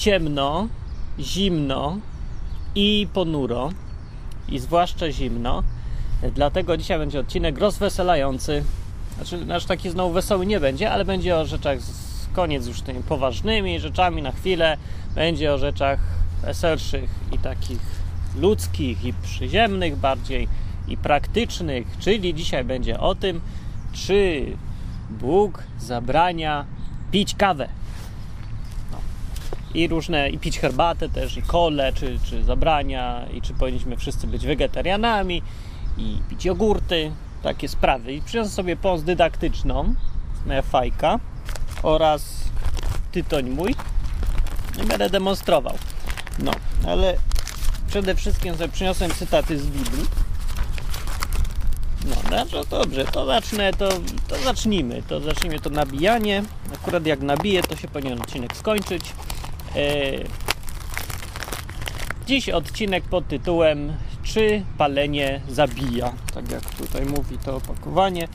ciemno, zimno i ponuro, i zwłaszcza zimno. Dlatego dzisiaj będzie odcinek rozweselający. Znaczy, nasz taki znowu wesoły nie będzie, ale będzie o rzeczach z koniec już tymi poważnymi rzeczami na chwilę. Będzie o rzeczach weselszych i takich ludzkich i przyziemnych bardziej i praktycznych, czyli dzisiaj będzie o tym, czy Bóg zabrania pić kawę. I różne, i pić herbatę też, i kole, czy, czy zabrania, i czy powinniśmy wszyscy być wegetarianami, i pić jogurty, takie sprawy. I przyniosę sobie pomoc dydaktyczną, fajka, oraz tytoń mój i będę demonstrował. No, ale przede wszystkim sobie przyniosłem cytaty z Biblii. No, no dobrze, to zacznę, to, to zacznijmy, to zacznijmy to nabijanie. Akurat jak nabiję, to się powinien odcinek skończyć. Eee, dziś odcinek pod tytułem Czy palenie zabija? Tak jak tutaj mówi to opakowanie.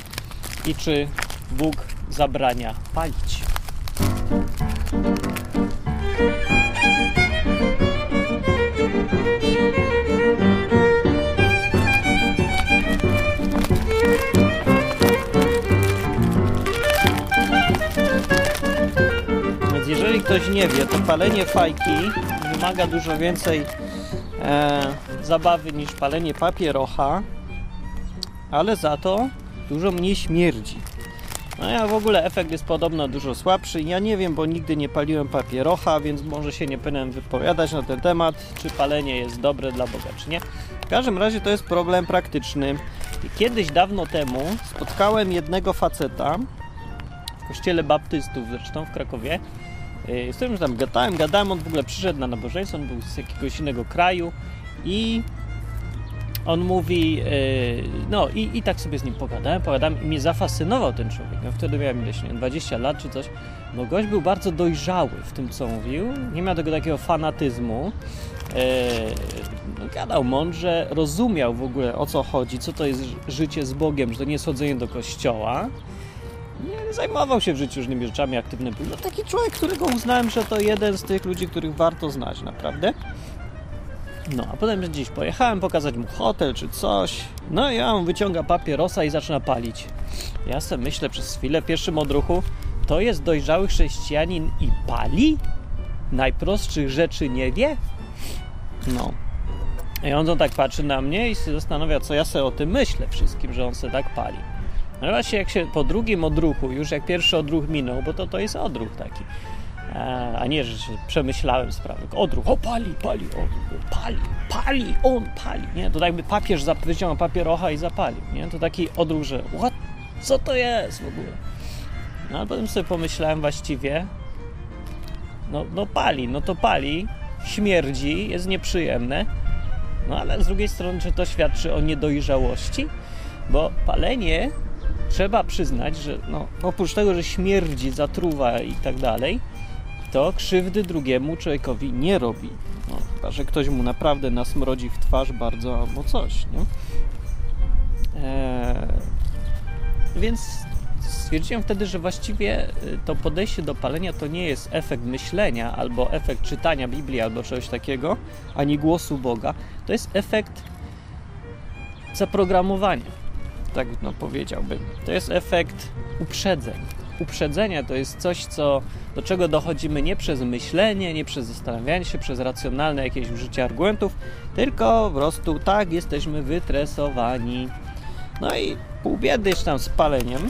I czy Bóg zabrania palić? Ktoś nie wie, to palenie fajki wymaga dużo więcej e, zabawy niż palenie papierocha, ale za to dużo mniej śmierdzi. No ja w ogóle efekt jest podobno dużo słabszy. Ja nie wiem, bo nigdy nie paliłem papierocha, więc może się nie powinienem wypowiadać na ten temat, czy palenie jest dobre dla Boga, czy nie. W każdym razie to jest problem praktyczny. Kiedyś dawno temu spotkałem jednego faceta w kościele baptystów zresztą w Krakowie, z którym tam gadałem, gadałem, on w ogóle przyszedł na nabożeństwo, on był z jakiegoś innego kraju i on mówi, yy, no i, i tak sobie z nim pogadałem, pogadałem i mnie zafascynował ten człowiek. No, wtedy miałem ileś, nie, 20 lat czy coś. No gość był bardzo dojrzały w tym, co mówił. Nie miał tego takiego fanatyzmu. Yy, no, gadał mądrze, rozumiał w ogóle o co chodzi, co to jest życie z Bogiem, że to nie jest chodzenie do kościoła. Nie zajmował się w życiu różnymi rzeczami, aktywny był. No taki człowiek, którego uznałem, że to jeden z tych ludzi, których warto znać, naprawdę. No, a potem gdzieś pojechałem pokazać mu hotel czy coś. No i on wyciąga papierosa i zaczyna palić. Ja sobie myślę przez chwilę w pierwszym odruchu, to jest dojrzały chrześcijanin i pali? Najprostszych rzeczy nie wie? No. I on tak patrzy na mnie i się zastanawia, co ja sobie o tym myślę wszystkim, że on sobie tak pali. No właśnie jak się po drugim odruchu, już jak pierwszy odruch minął, bo to, to jest odruch taki, a nie, że przemyślałem sprawę. Odruch, o pali, pali, pali, pali, on pali, nie? To tak jakby papież wyciągnął papierocha i zapalił, nie? To taki odruch, że what? Co to jest w ogóle? No ale potem sobie pomyślałem właściwie, no, no pali, no to pali, śmierdzi, jest nieprzyjemne, no ale z drugiej strony, czy to świadczy o niedojrzałości? Bo palenie trzeba przyznać, że no, oprócz tego, że śmierdzi, zatruwa i tak dalej, to krzywdy drugiemu człowiekowi nie robi. No, chyba, że ktoś mu naprawdę nasmrodzi w twarz bardzo albo coś, nie? Eee, więc stwierdziłem wtedy, że właściwie y, to podejście do palenia to nie jest efekt myślenia albo efekt czytania Biblii albo czegoś takiego, ani głosu Boga. To jest efekt zaprogramowania. Tak no powiedziałbym. To jest efekt uprzedzeń uprzedzenia to jest coś, co, do czego dochodzimy nie przez myślenie, nie przez zastanawianie się, przez racjonalne jakieś użycie argumentów, tylko po prostu tak jesteśmy wytresowani. No i pół biedy jest tam z paleniem,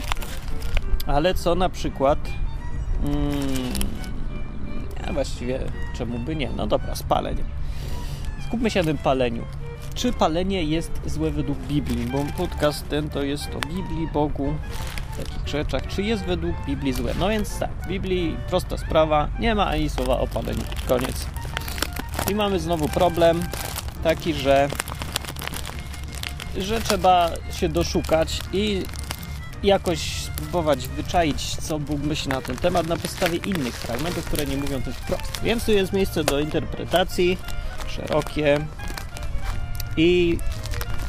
ale co na przykład mm, ja właściwie czemu by nie? No dobra, z paleniem. Skupmy się na tym paleniu. Czy palenie jest złe według Biblii? Bo podcast ten to jest o Biblii, Bogu, takich rzeczach, czy jest według Biblii złe. No więc tak, w Biblii prosta sprawa, nie ma ani słowa o paleniu. Koniec. I mamy znowu problem taki, że że trzeba się doszukać i jakoś spróbować wyczaić, co Bóg myśli na ten temat na podstawie innych fragmentów, które nie mówią tym wprost. Więc tu jest miejsce do interpretacji szerokie i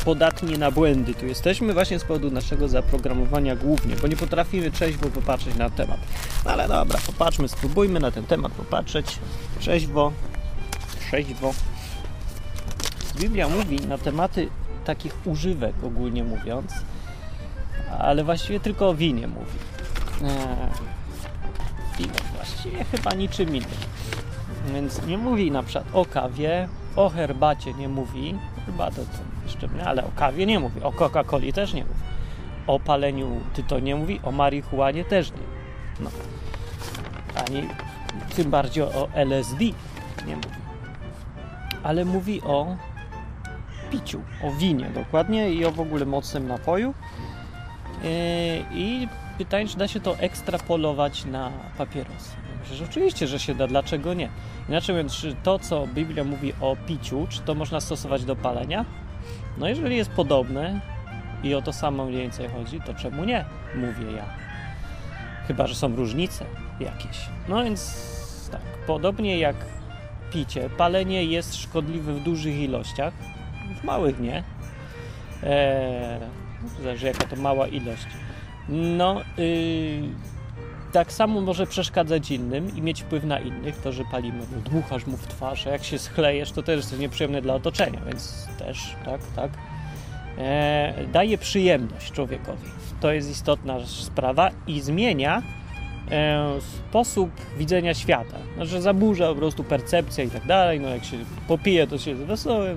podatni na błędy tu jesteśmy właśnie z powodu naszego zaprogramowania głównie, bo nie potrafimy trzeźwo popatrzeć na temat. No ale dobra, popatrzmy, spróbujmy na ten temat popatrzeć trzeźwo, trzeźwo. Biblia mówi na tematy takich używek ogólnie mówiąc, ale właściwie tylko o winie mówi. Eee, I właściwie chyba niczym innym. Więc nie mówi na przykład o kawie, o herbacie nie mówi, chyba to, jeszcze nie, ale o kawie nie mówi, o Coca-Coli też nie mówi, o paleniu tytonie mówi, o marihuanie też nie. No. Ani tym bardziej o LSD nie mówi. Ale mówi o piciu, o winie dokładnie i o w ogóle mocnym napoju. Yy, I pytanie, czy da się to ekstrapolować na papierosy. Że oczywiście, że się da, dlaczego nie? Inaczej mówiąc, czy to, co Biblia mówi o piciu, czy to można stosować do palenia? No jeżeli jest podobne i o to samo mniej więcej chodzi, to czemu nie? Mówię ja. Chyba, że są różnice jakieś. No więc tak, podobnie jak picie, palenie jest szkodliwe w dużych ilościach, w małych nie. Eee, zależy jaka to mała ilość. No, yy, tak samo może przeszkadzać innym i mieć wpływ na innych, to, że palimy, no, dmuchasz mu w twarz, a jak się schlejesz, to też jest nieprzyjemne dla otoczenia, więc też, tak, tak. E, daje przyjemność człowiekowi. To jest istotna sprawa i zmienia sposób widzenia świata. Znaczy zaburza po prostu percepcję i tak dalej. No jak się popije, to się jest wesoły,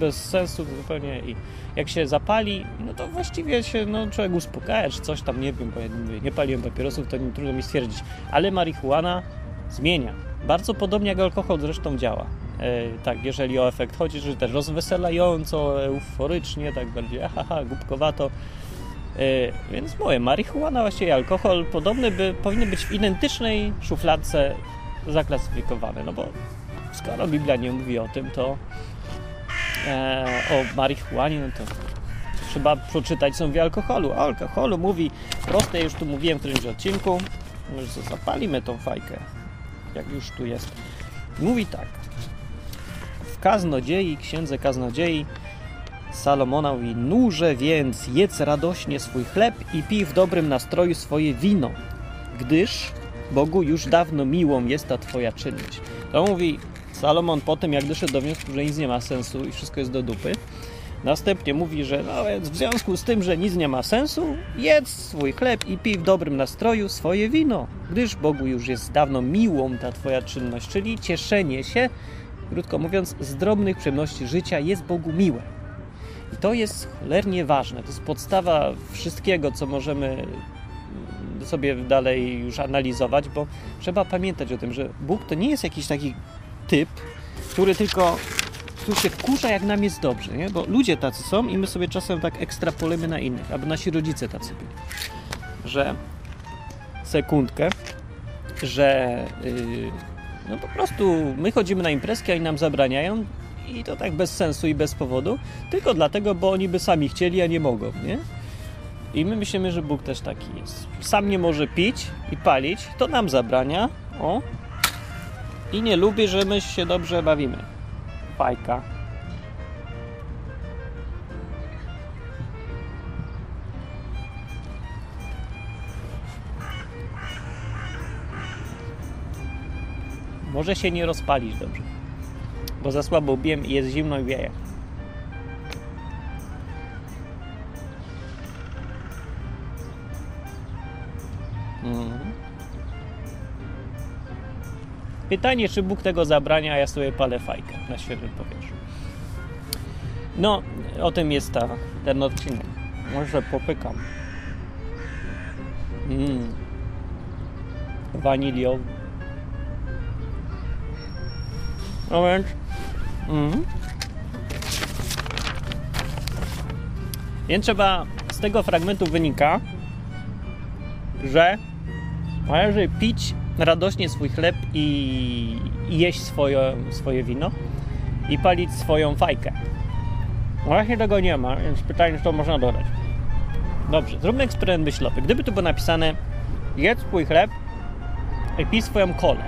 bez sensu zupełnie i jak się zapali, no to właściwie się no, człowiek uspokaja, czy coś tam, nie wiem, bo nie paliłem papierosów, to nie trudno mi stwierdzić. Ale marihuana zmienia. Bardzo podobnie jak alkohol zresztą działa. E, tak, jeżeli o efekt chodzi, że też rozweselająco, euforycznie, tak bardziej haha, głupkowato. E, więc mówię, marihuana, właściwie alkohol podobny by, powinny być w identycznej szufladce zaklasyfikowane, no bo skoro Biblia nie mówi o tym, to e, o marihuanie, no to trzeba przeczytać, co mówi o alkoholu. O alkoholu mówi proste, już tu mówiłem w którymś odcinku, już zapalimy tą fajkę, jak już tu jest. Mówi tak, w kaznodziei, księdze kaznodziei Salomona mówi, nurze więc jedz radośnie swój chleb i pij w dobrym nastroju swoje wino, gdyż Bogu już dawno miłą jest ta twoja czynność. To mówi Salomon po tym, jak doszedł do wniosku, że nic nie ma sensu i wszystko jest do dupy, następnie mówi, że no więc w związku z tym, że nic nie ma sensu, jedz swój chleb i pij w dobrym nastroju swoje wino, gdyż Bogu już jest dawno miłą ta twoja czynność, czyli cieszenie się, krótko mówiąc, z drobnych przyjemności życia jest Bogu miłe. I to jest cholernie ważne. To jest podstawa wszystkiego, co możemy sobie dalej już analizować, bo trzeba pamiętać o tym, że Bóg to nie jest jakiś taki typ, który tylko który się wkurza, jak nam jest dobrze, nie? Bo ludzie tacy są i my sobie czasem tak ekstrapolujemy na innych, albo nasi rodzice tacy byli. Że sekundkę, że yy, no po prostu my chodzimy na imprezki, a oni nam zabraniają i to tak bez sensu i bez powodu, tylko dlatego, bo oni by sami chcieli, a nie mogą, nie? I my myślimy, że Bóg też taki jest. Sam nie może pić i palić, to nam zabrania, o, i nie lubi, że my się dobrze bawimy. Fajka. Może się nie rozpalić dobrze, bo za słabo bijem i jest zimno i wieje. Mhm. Pytanie, czy Bóg tego zabrania, a ja sobie palę fajkę na świeżym powietrzu. No, o tym jest ta, ten odcinek. Może popykam. Mmm. Waniliowy. No więc... Mm. Więc trzeba... Z tego fragmentu wynika, że należy pić radośnie swój chleb i, jeść swoje, swoje wino i palić swoją fajkę. No właśnie tego nie ma, więc pytanie, czy to można dodać. Dobrze, zróbmy eksperyment myślowy. Gdyby tu było napisane jedz swój chleb i pij swoją kolę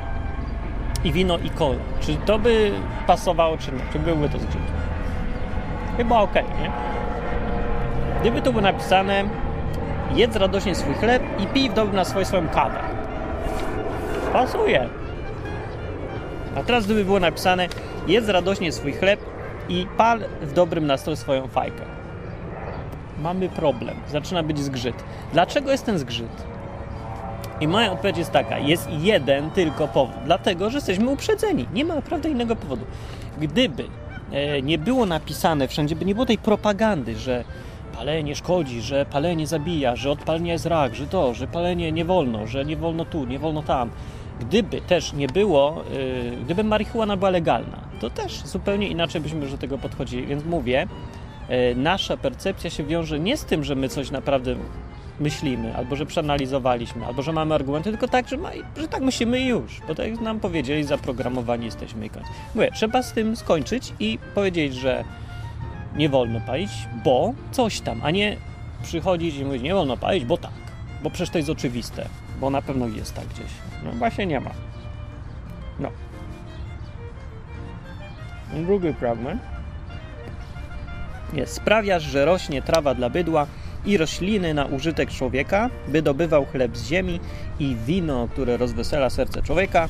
i wino i kolę, czy to by pasowało, czy nie? Czy byłby to zgrzyt? Chyba ok, nie? Gdyby tu było napisane jedz radośnie swój chleb i pij w dobrym nastroju swoją kawę. Pasuje. A teraz gdyby było napisane jedz radośnie swój chleb i pal w dobrym nastroju swoją fajkę. Mamy problem. Zaczyna być zgrzyt. Dlaczego jest ten zgrzyt? I moja odpowiedź jest taka: jest jeden tylko powód. Dlatego, że jesteśmy uprzedzeni. Nie ma naprawdę innego powodu. Gdyby e, nie było napisane wszędzie, by nie było tej propagandy, że palenie szkodzi, że palenie zabija, że odpalenie jest rak, że to, że palenie nie wolno, że nie wolno tu, nie wolno tam. Gdyby też nie było, yy, gdyby marihuana była legalna, to też zupełnie inaczej byśmy do tego podchodzili. Więc mówię, yy, nasza percepcja się wiąże nie z tym, że my coś naprawdę myślimy, albo że przeanalizowaliśmy, albo że mamy argumenty, tylko tak, że, ma, że tak myślimy już, bo tak nam powiedzieli, zaprogramowani jesteśmy i koniec. Mówię, trzeba z tym skończyć i powiedzieć, że nie wolno palić, bo coś tam, a nie przychodzić i mówić, nie wolno palić, bo tak, bo przecież to jest oczywiste, bo na pewno jest tak gdzieś. No właśnie nie ma. No. Drugi fragment jest sprawiasz, że rośnie trawa dla bydła i rośliny na użytek człowieka, by dobywał chleb z ziemi i wino, które rozwesela serce człowieka,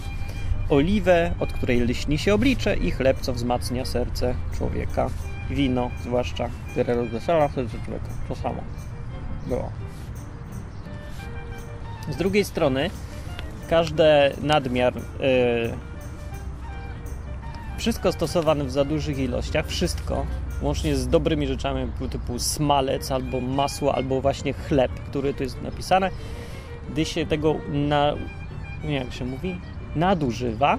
oliwę, od której lśni się oblicze i chleb, co wzmacnia serce człowieka wino zwłaszcza, które rozwesela serce człowieka. To samo było. Z drugiej strony, każdy nadmiar, yy, wszystko stosowane w za dużych ilościach, wszystko, łącznie z dobrymi rzeczami typu smalec, albo masło, albo właśnie chleb, który tu jest napisane, gdy się tego na, nie jak się mówi, nadużywa,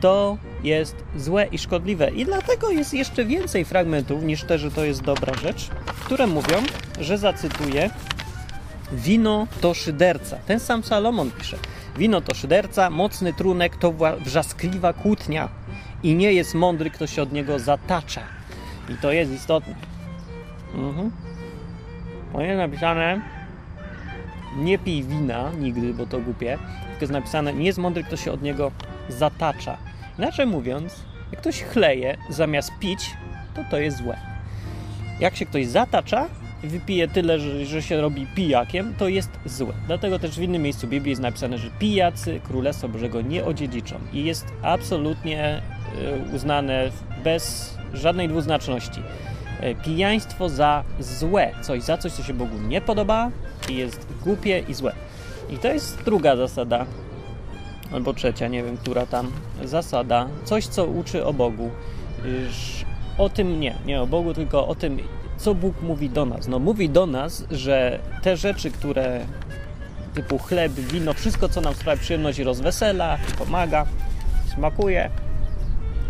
to jest złe i szkodliwe. I dlatego jest jeszcze więcej fragmentów niż te, że to jest dobra rzecz, które mówią, że zacytuję Wino to szyderca. Ten sam Salomon pisze. Wino to szyderca, mocny trunek to wrzaskliwa kłótnia i nie jest mądry, kto się od niego zatacza. I to jest istotne. Mhm. Jest napisane nie pij wina nigdy, bo to głupie, tylko jest napisane nie jest mądry, kto się od niego zatacza. Inaczej mówiąc, jak ktoś chleje zamiast pić, to to jest złe. Jak się ktoś zatacza wypije tyle, że, że się robi pijakiem, to jest złe. Dlatego też w innym miejscu Biblii jest napisane, że pijacy Królestwa Bożego nie odziedziczą. I jest absolutnie e, uznane bez żadnej dwuznaczności. E, pijaństwo za złe, coś za coś, co się Bogu nie podoba i jest głupie i złe. I to jest druga zasada albo trzecia, nie wiem, która tam zasada, coś co uczy o Bogu. O tym nie, nie o Bogu, tylko o tym, co Bóg mówi do nas. No mówi do nas, że te rzeczy, które typu chleb, wino, wszystko co nam sprawia przyjemność rozwesela, pomaga, smakuje,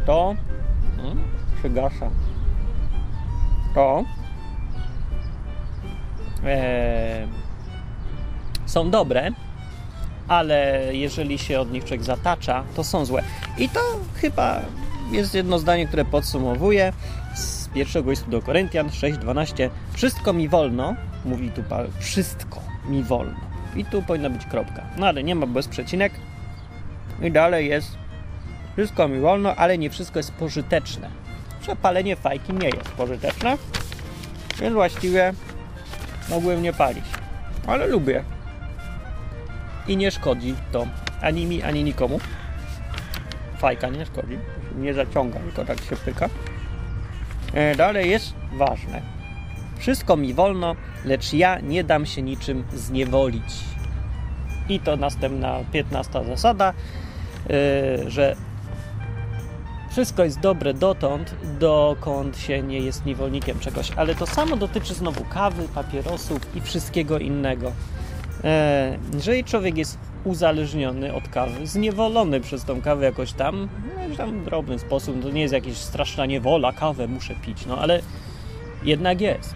to przygasa. To e, są dobre, ale jeżeli się od nich człowiek zatacza, to są złe. I to chyba jest jedno zdanie, które podsumowuje z pierwszego listu do Koryntian 6:12. Wszystko mi wolno, mówi tu Paweł, wszystko mi wolno. I tu powinna być kropka. No ale nie ma bez przecinek. I dalej jest wszystko mi wolno, ale nie wszystko jest pożyteczne. Przepalenie fajki nie jest pożyteczne, więc właściwie mogłem nie palić. Ale lubię i nie szkodzi to ani mi, ani nikomu. Fajka nie szkodzi, nie zaciąga, tylko tak się pyka. E, dalej jest ważne. Wszystko mi wolno, lecz ja nie dam się niczym zniewolić. I to następna, piętnasta zasada, e, że wszystko jest dobre dotąd, dokąd się nie jest niewolnikiem czegoś. Ale to samo dotyczy znowu kawy, papierosów i wszystkiego innego. E, jeżeli człowiek jest uzależniony od kawy, zniewolony przez tą kawę jakoś tam, no, tam drobny sposób, to nie jest jakaś straszna niewola, kawę muszę pić, no ale jednak jest.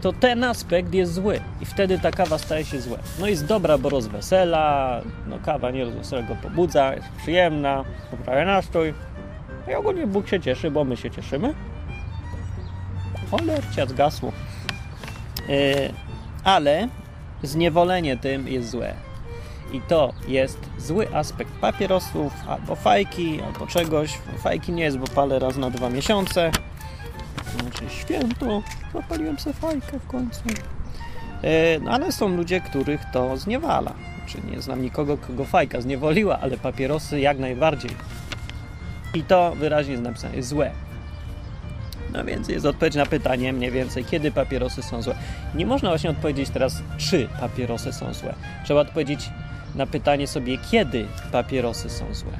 To ten aspekt jest zły i wtedy ta kawa staje się zła. No jest dobra, bo rozwesela, no kawa nie rozwesela go pobudza, jest przyjemna, poprawia nastrój. I ogólnie Bóg się cieszy, bo my się cieszymy. Cholercia zgasło. Yy, ale zniewolenie tym jest złe. I to jest zły aspekt papierosów, albo fajki, albo czegoś. Fajki nie jest, bo palę raz na dwa miesiące. Znaczy święto, zapaliłem sobie fajkę w końcu. E, no ale są ludzie, których to zniewala. Czy nie znam nikogo, kogo fajka zniewoliła, ale papierosy jak najbardziej. I to wyraźnie jest napisane, jest złe. No więc jest odpowiedź na pytanie mniej więcej, kiedy papierosy są złe. Nie można właśnie odpowiedzieć teraz, czy papierosy są złe. Trzeba odpowiedzieć na pytanie sobie, kiedy papierosy są złe.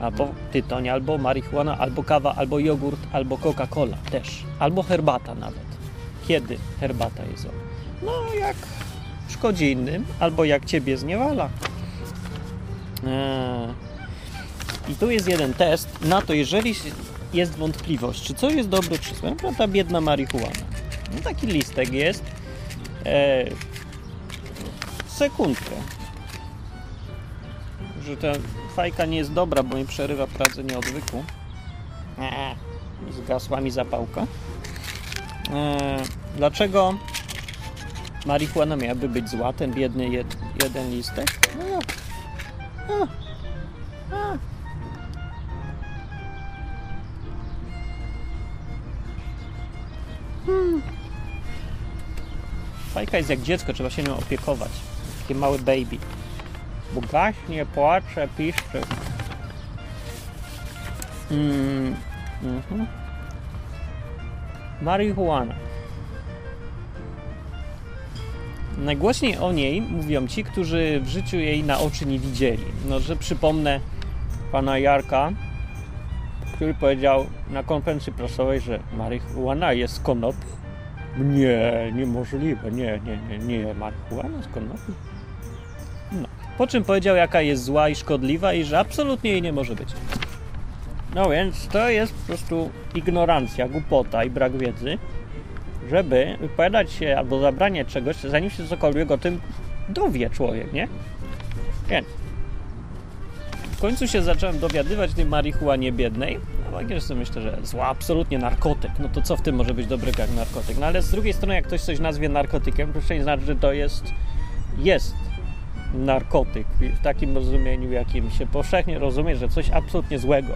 Albo tytoń, albo marihuana, albo kawa, albo jogurt, albo Coca-Cola też. Albo herbata nawet. Kiedy herbata jest zła? No jak szkodzi innym, albo jak ciebie zniewala. Eee. I tu jest jeden test na to, jeżeli jest wątpliwość, czy coś jest dobre, czy złe. Ta biedna marihuana. No taki listek jest. Eee. Sekundkę. Że ta fajka nie jest dobra, bo mi przerywa pracę nieodwyku. Eee. Zgasła mi zapałka. Eee. Dlaczego marihuana miałaby być zła, ten biedny jed, jeden listek? No, a, a. Hmm. Fajka jest jak dziecko, trzeba się nią opiekować. Takie małe baby. Bo gaśnie, płacze, piszczy. Mm. Marihuana. Najgłośniej o niej mówią ci, którzy w życiu jej na oczy nie widzieli. No, że przypomnę pana Jarka, który powiedział na konferencji prasowej, że marihuana jest konopi. Nie, niemożliwe, nie, nie, nie, nie, marihuana z konopi. No. Po czym powiedział, jaka jest zła i szkodliwa i że absolutnie jej nie może być. No więc to jest po prostu ignorancja, głupota i brak wiedzy żeby wypowiadać się albo zabranie czegoś, zanim się cokolwiek o tym dowie człowiek, nie? Więc końcu się zacząłem dowiadywać tej marihuanie biednej. No sobie myślę, że zła, absolutnie narkotyk. No to co w tym może być dobrego jak narkotyk? No ale z drugiej strony, jak ktoś coś nazwie narkotykiem, to nie znaczy, że to jest, jest narkotyk w takim rozumieniu, jakim się powszechnie rozumie, że coś absolutnie złego.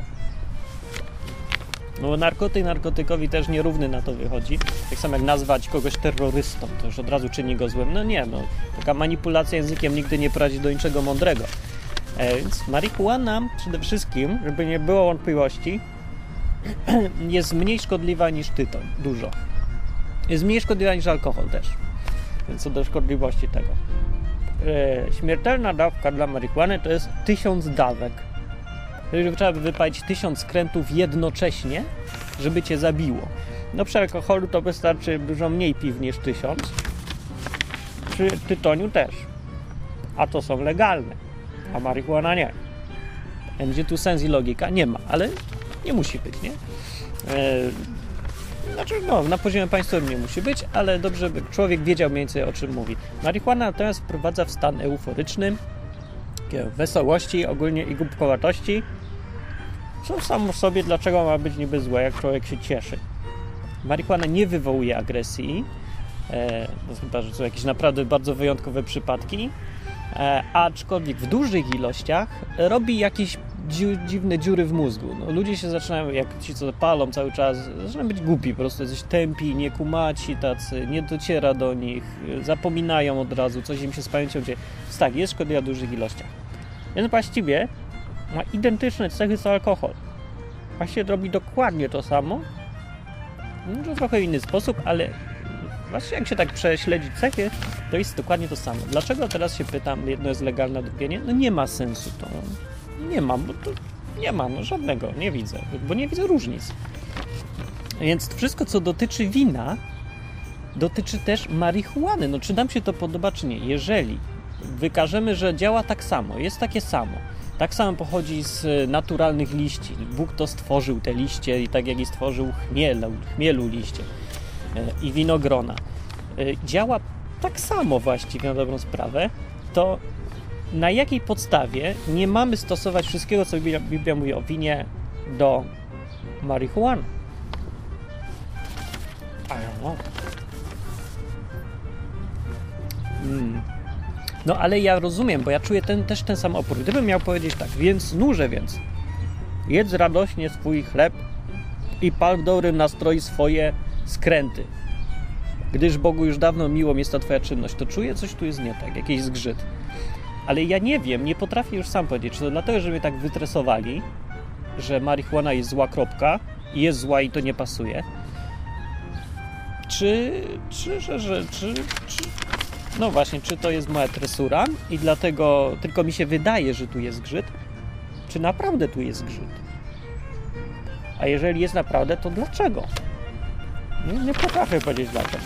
No bo narkotyk narkotykowi też nierówny na to wychodzi. Tak samo jak nazwać kogoś terrorystą, to już od razu czyni go złym. No nie, no taka manipulacja językiem nigdy nie prowadzi do niczego mądrego. E, więc marihuana przede wszystkim, żeby nie było wątpliwości, jest mniej szkodliwa niż tytoń. Dużo. Jest mniej szkodliwa niż alkohol też. Więc co do szkodliwości tego. E, śmiertelna dawka dla marihuany to jest tysiąc dawek jeżeli trzeba by wypalić tysiąc skrętów jednocześnie, żeby cię zabiło. No przy alkoholu to wystarczy dużo mniej piw niż tysiąc. Przy tytoniu też. A to są legalne. A marihuana nie. Gdzie tu sens i logika? Nie ma, ale nie musi być, nie? Eee, znaczy, no, na poziomie państwowym nie musi być, ale dobrze, by człowiek wiedział mniej więcej o czym mówi. Marihuana natomiast wprowadza w stan euforyczny, wesołości ogólnie i głupkowatości, co samo w sobie, dlaczego ma być niby złe, jak człowiek się cieszy. Marihuana nie wywołuje agresji, e, no chyba, że są jakieś naprawdę bardzo wyjątkowe przypadki, e, aczkolwiek w dużych ilościach robi jakieś dzi dziwne dziury w mózgu. No, ludzie się zaczynają, jak ci co palą cały czas, zaczynają być głupi, po prostu jesteś tępi, niekumaci tacy, nie dociera do nich, zapominają od razu, coś im się z pamięcią dzieje. Więc tak, jest szkodliwa w dużych ilościach. Więc właściwie ma identyczne cechy co alkohol. Właściwie robi dokładnie to samo, w trochę inny sposób, ale właśnie jak się tak prześledzi cechy, to jest dokładnie to samo. Dlaczego teraz się pytam, jedno jest legalne, drugie nie? No nie ma sensu to. Nie ma, bo to nie ma, no żadnego, nie widzę, bo nie widzę różnic. Więc wszystko, co dotyczy wina, dotyczy też marihuany. No czy nam się to podoba, czy nie? Jeżeli wykażemy, że działa tak samo, jest takie samo, tak samo pochodzi z naturalnych liści. Bóg to stworzył te liście i tak jak i stworzył chmielu, chmielu liście e, i winogrona. E, działa tak samo właściwie na dobrą sprawę, to na jakiej podstawie nie mamy stosować wszystkiego, co Biblia mówi o winie do marihuany? I don't know. Mm. No ale ja rozumiem, bo ja czuję ten, też ten sam opór. Gdybym miał powiedzieć tak, więc nużę więc, jedz radośnie swój chleb, i pal w dobrym nastroju swoje skręty. Gdyż Bogu już dawno miło jest ta twoja czynność, to czuję coś tu jest nie tak, jakiś zgrzyt. Ale ja nie wiem, nie potrafię już sam powiedzieć, czy to dlatego, że mnie tak wytresowali, że marihuana jest zła kropka jest zła i to nie pasuje, czy, czy, że, że, czy, czy, no właśnie, czy to jest moja tresura i dlatego tylko mi się wydaje, że tu jest grzyt, czy naprawdę tu jest grzyt? A jeżeli jest naprawdę, to dlaczego? Nie, nie potrafię powiedzieć dlaczego.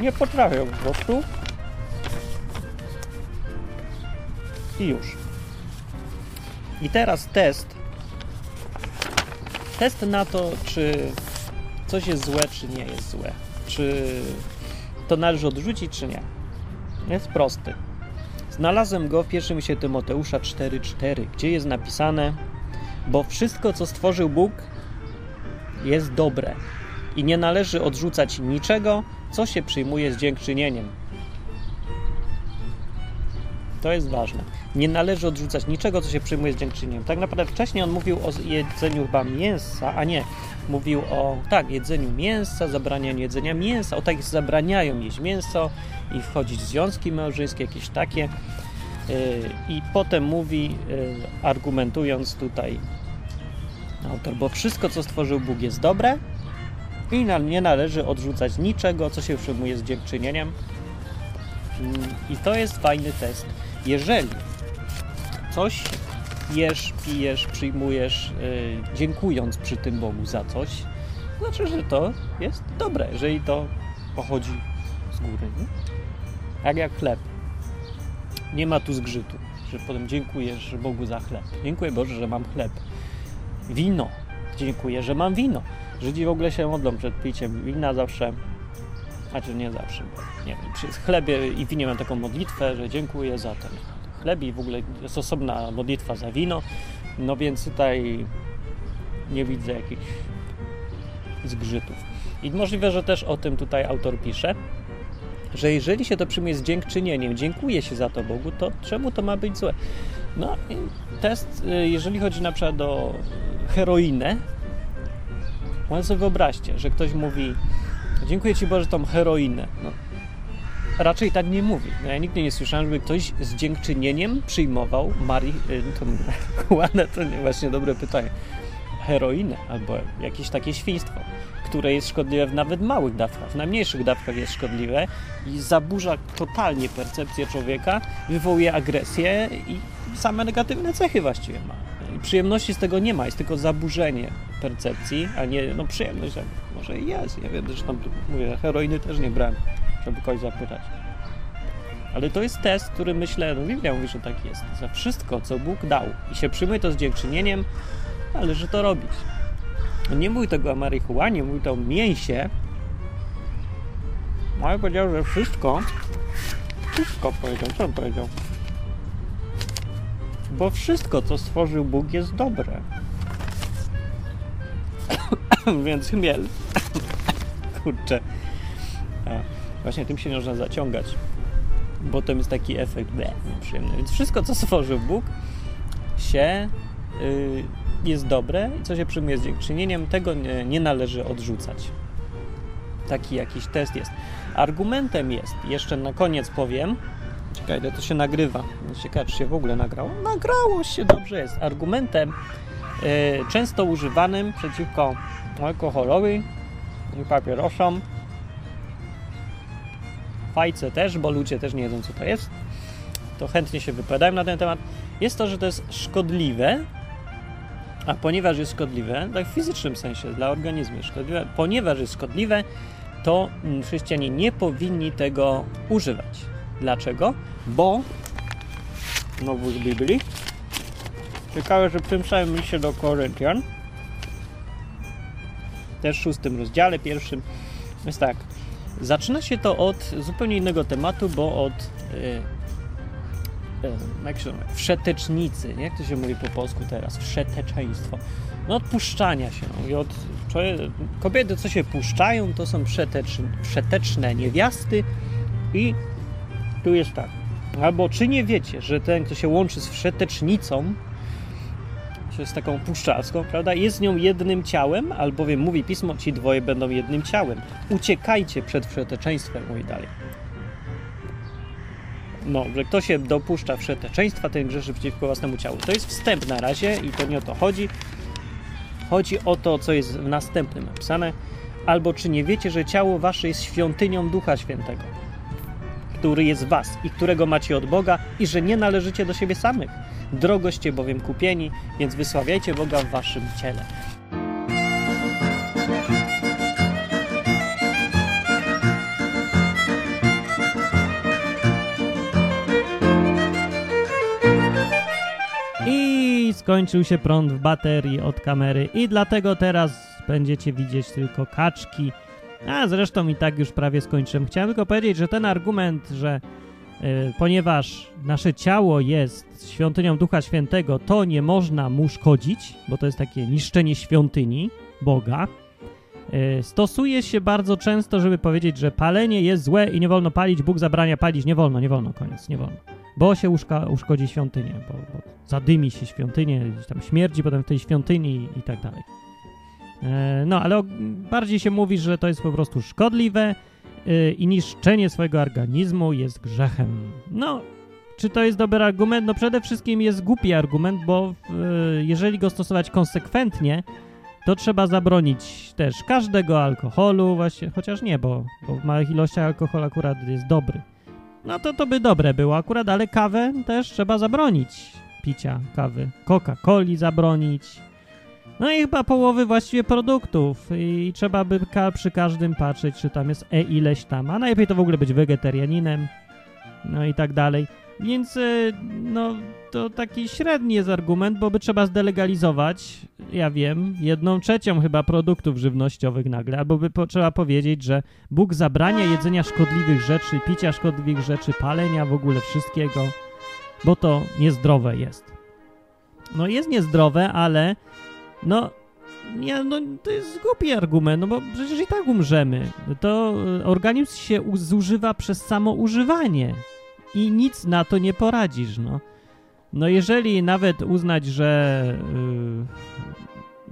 Nie potrafię po prostu. I już. I teraz test. Test na to, czy coś jest złe, czy nie jest złe. Czy to należy odrzucić, czy nie. Jest prosty. Znalazłem go w pierwszym się Tymoteusza 4,4, gdzie jest napisane: Bo wszystko, co stworzył Bóg, jest dobre i nie należy odrzucać niczego, co się przyjmuje z dziękczynieniem. To jest ważne. Nie należy odrzucać niczego, co się przyjmuje z dziękczynieniem. Tak naprawdę wcześniej on mówił o jedzeniu chyba mięsa, a nie, mówił o tak, jedzeniu mięsa, zabranianiu jedzenia mięsa, o tak zabraniają jeść mięso i wchodzić w związki małżeńskie, jakieś takie. Yy, I potem mówi, yy, argumentując tutaj autor, bo wszystko, co stworzył Bóg jest dobre i nie należy odrzucać niczego, co się przyjmuje z dziękczynieniem. Mm, I to jest fajny test. Jeżeli coś jesz, pijesz, przyjmujesz, yy, dziękując przy tym Bogu za coś, znaczy, że to jest dobre, jeżeli to pochodzi z góry. Nie? Tak jak chleb. Nie ma tu zgrzytu, że potem dziękujesz Bogu za chleb. Dziękuję Boże, że mam chleb. Wino. Dziękuję, że mam wino. Żydzi w ogóle się modlą przed piciem wina zawsze. Znaczy nie zawsze, bo nie wiem, przy chlebie i winie mam taką modlitwę, że dziękuję za ten chleb i w ogóle jest osobna modlitwa za wino. No więc tutaj nie widzę jakichś zgrzytów. I możliwe, że też o tym tutaj autor pisze, że jeżeli się to przyjmuje z dziękczynieniem, dziękuję się za to Bogu, to czemu to ma być złe? No test, y, jeżeli chodzi na przykład o heroinę, może sobie wyobraźcie, że ktoś mówi dziękuję Ci Boże tą heroinę. No, raczej tak nie mówi. No, ja nigdy nie słyszałem, żeby ktoś z dziękczynieniem przyjmował Marii, y, to, to nie właśnie dobre pytanie, heroinę albo jakieś takie świństwo które jest szkodliwe w nawet małych dawkach, w najmniejszych dawkach jest szkodliwe i zaburza totalnie percepcję człowieka, wywołuje agresję i same negatywne cechy właściwie ma. Przyjemności z tego nie ma, jest tylko zaburzenie percepcji, a nie no przyjemność, może i jest, ja wiem, zresztą mówię, heroiny też nie brałem, żeby kogoś zapytać. Ale to jest test, który myślę, no Biblia mówi, że tak jest. Za wszystko, co Bóg dał i się przyjmuje to z dziękczynieniem, należy to robić. Nie mówi tego o marihuanie, mówi to o mięsie. Ale powiedział, że wszystko, wszystko powiedział, co on powiedział? Bo wszystko, co stworzył Bóg, jest dobre. Więc chmiel. Kurczę. A, właśnie tym się można zaciągać. Bo to jest taki efekt nieprzyjemny. Więc wszystko, co stworzył Bóg, się yy, jest dobre i co się przyjmuje z dziękczynieniem, tego nie, nie należy odrzucać. Taki jakiś test jest. Argumentem jest, jeszcze na koniec powiem, czekaj, to się nagrywa. Ciekawe, czy się w ogóle nagrało. Nagrało się, dobrze jest. Argumentem y, często używanym przeciwko alkoholowi i papierosom, fajce też, bo ludzie też nie wiedzą, co to jest, to chętnie się wypowiadają na ten temat, jest to, że to jest szkodliwe a ponieważ jest szkodliwe, tak w fizycznym sensie, dla organizmu jest szkodliwe, ponieważ jest szkodliwe, to chrześcijanie nie powinni tego używać. Dlaczego? Bo, znowu z Biblii, ciekawe, że w tym samym liście do Koryntian, też w szóstym rozdziale, pierwszym, jest tak, zaczyna się to od zupełnie innego tematu, bo od y, jak się nazywa, wszetecznicy, nie? jak to się mówi po polsku teraz, wszeteczeństwo. No odpuszczania się. No. I od, kobiety, co się puszczają, to są wszeteczne niewiasty i tu jest tak. Albo czy nie wiecie, że ten, kto się łączy z wszetecznicą, że jest taką puszczalską, prawda? Jest z nią jednym ciałem, albowiem mówi pismo, ci dwoje będą jednym ciałem. Uciekajcie przed wszeteczeństwem, mówi dalej. No, że kto się dopuszcza wszeteczeństwa, ten grzeszy przeciwko własnemu ciału. To jest wstęp na razie i to nie o to chodzi. Chodzi o to, co jest w następnym napisane. Albo czy nie wiecie, że ciało wasze jest świątynią Ducha Świętego, który jest was i którego macie od Boga i że nie należycie do siebie samych. Drogoście bowiem kupieni, więc wysławiajcie Boga w waszym ciele. I skończył się prąd w baterii od kamery i dlatego teraz będziecie widzieć tylko kaczki. A zresztą i tak już prawie skończyłem. Chciałem tylko powiedzieć, że ten argument, że y, ponieważ nasze ciało jest świątynią Ducha Świętego, to nie można mu szkodzić, bo to jest takie niszczenie świątyni Boga. Y, stosuje się bardzo często, żeby powiedzieć, że palenie jest złe i nie wolno palić, Bóg zabrania palić, nie wolno, nie wolno, koniec, nie wolno bo się uszka, uszkodzi świątynię, bo, bo, zadymi się świątynię, tam śmierdzi potem w tej świątyni i, i tak dalej. E, no, ale bardziej się mówi, że to jest po prostu szkodliwe e, i niszczenie swojego organizmu jest grzechem. No, czy to jest dobry argument? No przede wszystkim jest głupi argument, bo e, jeżeli go stosować konsekwentnie, to trzeba zabronić też każdego alkoholu, właśnie, chociaż nie, bo, bo w małych ilościach alkohol akurat jest dobry no to to by dobre było akurat, ale kawę też trzeba zabronić picia kawy. Coca-Coli zabronić. No i chyba połowy właściwie produktów i trzeba by przy każdym patrzeć, czy tam jest e ileś tam, a najlepiej to w ogóle być wegetarianinem, no i tak dalej. Więc y, no to taki średni jest argument, bo by trzeba zdelegalizować, ja wiem, jedną trzecią chyba produktów żywnościowych nagle, albo by po, trzeba powiedzieć, że Bóg zabrania jedzenia szkodliwych rzeczy, picia szkodliwych rzeczy, palenia w ogóle wszystkiego, bo to niezdrowe jest. No jest niezdrowe, ale no nie, no to jest głupi argument, no bo przecież i tak umrzemy. To y, organizm się zużywa przez samo używanie i nic na to nie poradzisz, no. No jeżeli nawet uznać, że yy,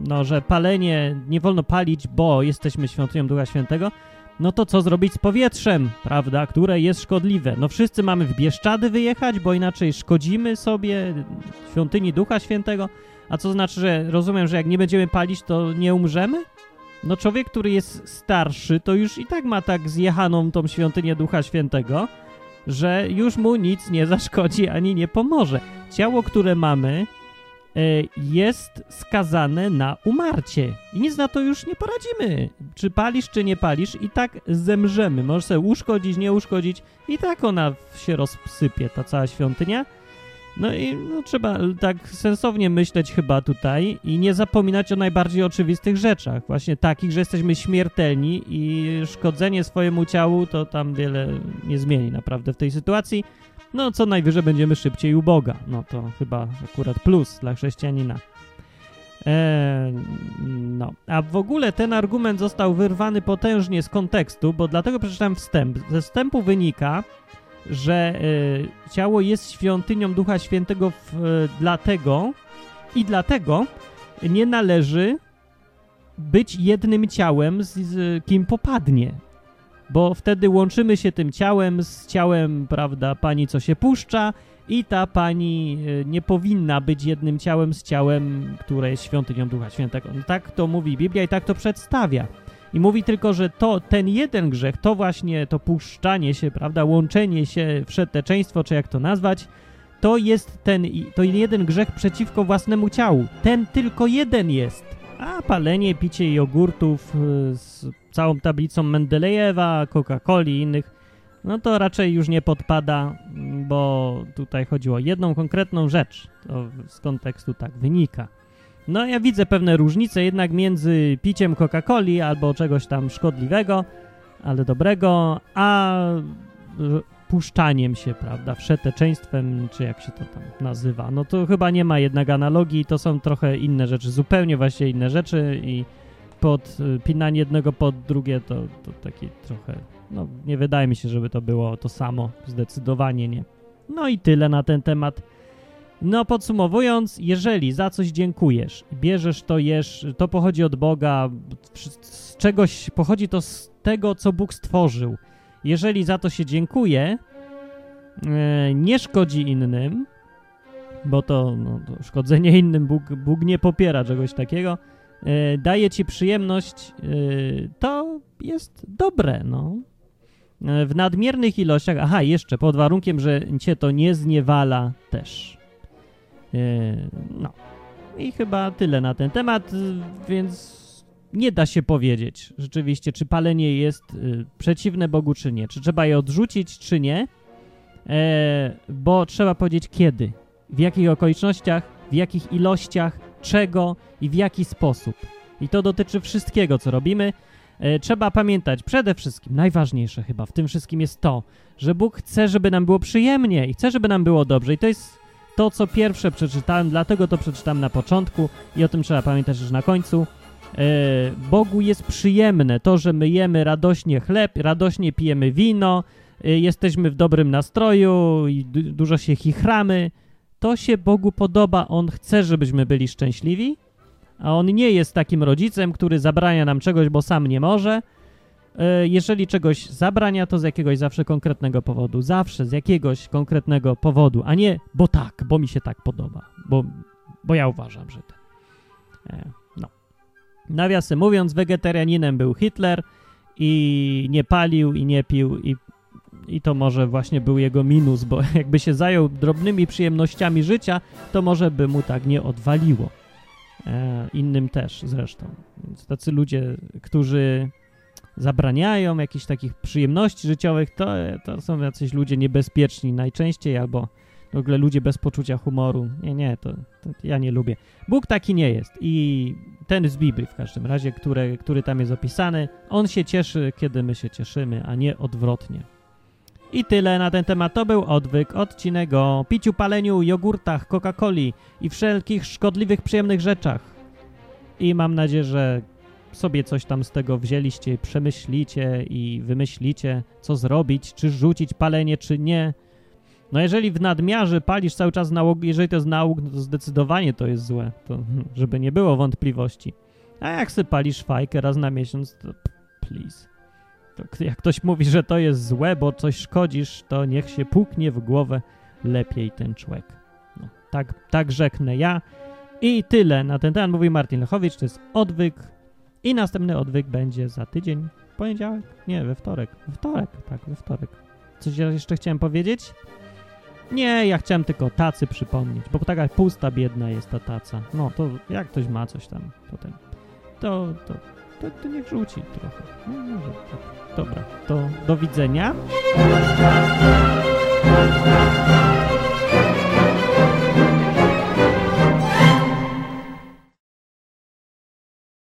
no, że palenie nie wolno palić, bo jesteśmy świątynią Ducha Świętego, no to co zrobić z powietrzem, prawda, które jest szkodliwe? No wszyscy mamy w Bieszczady wyjechać, bo inaczej szkodzimy sobie świątyni Ducha Świętego. A co znaczy, że rozumiem, że jak nie będziemy palić, to nie umrzemy? No człowiek, który jest starszy, to już i tak ma tak zjechaną tą świątynię Ducha Świętego, że już mu nic nie zaszkodzi ani nie pomoże. Ciało, które mamy, e, jest skazane na umarcie. I nic na to już nie poradzimy. Czy palisz, czy nie palisz, i tak zemrzemy. Możesz sobie uszkodzić, nie uszkodzić, i tak ona się rozsypie, ta cała świątynia. No i no, trzeba tak sensownie myśleć chyba tutaj i nie zapominać o najbardziej oczywistych rzeczach. Właśnie takich, że jesteśmy śmiertelni i szkodzenie swojemu ciału to tam wiele nie zmieni naprawdę w tej sytuacji. No co najwyżej będziemy szybciej u Boga. No to chyba akurat plus dla chrześcijanina. Eee, no, a w ogóle ten argument został wyrwany potężnie z kontekstu, bo dlatego przeczytałem wstęp. Ze wstępu wynika, że y, ciało jest świątynią Ducha Świętego w, y, dlatego i dlatego nie należy być jednym ciałem z, z kim popadnie. Bo wtedy łączymy się tym ciałem z ciałem, prawda, pani, co się puszcza, i ta pani y, nie powinna być jednym ciałem z ciałem, które jest świątynią Ducha Świętego. No tak to mówi Biblia i tak to przedstawia. I mówi tylko, że to ten jeden grzech, to właśnie to puszczanie się, prawda, łączenie się, wszeteczeństwo, czy jak to nazwać, to jest ten, to jeden grzech przeciwko własnemu ciału. Ten tylko jeden jest. A palenie, picie jogurtów y, z całą tablicą Mendelejewa, Coca-Coli i innych, no to raczej już nie podpada, bo tutaj chodziło o jedną konkretną rzecz. To z kontekstu tak wynika. No ja widzę pewne różnice jednak między piciem Coca-Coli albo czegoś tam szkodliwego, ale dobrego, a puszczaniem się, prawda, wszeteczeństwem, czy jak się to tam nazywa. No to chyba nie ma jednak analogii, to są trochę inne rzeczy, zupełnie właśnie inne rzeczy i pod pinanie jednego pod drugie to, to taki trochę, no nie wydaje mi się, żeby to było to samo, zdecydowanie nie. No i tyle na ten temat. No podsumowując, jeżeli za coś dziękujesz, bierzesz to, jesz, to pochodzi od Boga, z czegoś pochodzi to z tego, co Bóg stworzył. Jeżeli za to się dziękuje, nie szkodzi innym, bo to, no, to szkodzenie innym Bóg, Bóg nie popiera czegoś takiego, e, daje ci przyjemność, e, to jest dobre, no. E, w nadmiernych ilościach, aha, jeszcze pod warunkiem, że cię to nie zniewala też. E, no. I chyba tyle na ten temat, więc nie da się powiedzieć rzeczywiście, czy palenie jest y, przeciwne Bogu, czy nie. Czy trzeba je odrzucić, czy nie. E, bo trzeba powiedzieć kiedy, w jakich okolicznościach, w jakich ilościach, czego i w jaki sposób. I to dotyczy wszystkiego, co robimy. E, trzeba pamiętać przede wszystkim, najważniejsze chyba w tym wszystkim jest to, że Bóg chce, żeby nam było przyjemnie i chce, żeby nam było dobrze. I to jest to, co pierwsze przeczytałem, dlatego to przeczytałem na początku i o tym trzeba pamiętać już na końcu. E, Bogu jest przyjemne to, że my jemy radośnie chleb, radośnie pijemy wino, e, jesteśmy w dobrym nastroju i du dużo się chichramy. To się Bogu podoba, On chce, żebyśmy byli szczęśliwi, a On nie jest takim rodzicem, który zabrania nam czegoś, bo sam nie może. E, jeżeli czegoś zabrania, to z jakiegoś zawsze konkretnego powodu. Zawsze z jakiegoś konkretnego powodu, a nie bo tak, bo mi się tak podoba, bo, bo ja uważam, że tak. No. Nawiasem mówiąc, wegetarianinem był Hitler i nie palił i nie pił i, i to może właśnie był jego minus, bo jakby się zajął drobnymi przyjemnościami życia, to może by mu tak nie odwaliło. E, innym też zresztą. Więc tacy ludzie, którzy zabraniają jakichś takich przyjemności życiowych, to, to są jacyś ludzie niebezpieczni najczęściej albo w ogóle ludzie bez poczucia humoru. Nie, nie, to, to, ja nie lubię. Bóg taki nie jest i ten z Biblii w każdym razie, który, który tam jest opisany, on się cieszy, kiedy my się cieszymy, a nie odwrotnie. I tyle na ten temat. To był odwyk, odcinek o piciu, paleniu, jogurtach, Coca-Coli i wszelkich szkodliwych, przyjemnych rzeczach. I mam nadzieję, że sobie coś tam z tego wzięliście, przemyślicie i wymyślicie, co zrobić, czy rzucić palenie, czy nie. No jeżeli w nadmiarze palisz cały czas nauk, jeżeli to jest nauk, no to zdecydowanie to jest złe, to, żeby nie było wątpliwości. A jak sobie palisz fajkę raz na miesiąc, to please. To jak ktoś mówi, że to jest złe, bo coś szkodzisz, to niech się puknie w głowę lepiej ten człowiek. No, tak, tak rzeknę ja. I tyle na ten temat mówi Martin Lechowicz, to jest odwyk i następny odwyk będzie za tydzień, poniedziałek? Nie, we wtorek. We wtorek, tak, we wtorek. Coś jeszcze chciałem powiedzieć? Nie, ja chciałem tylko tacy przypomnieć, bo taka pusta, biedna jest ta taca. No, to jak ktoś ma coś tam potem, to, to, to, to niech rzuci trochę. No, może, tak. Dobra, to do widzenia.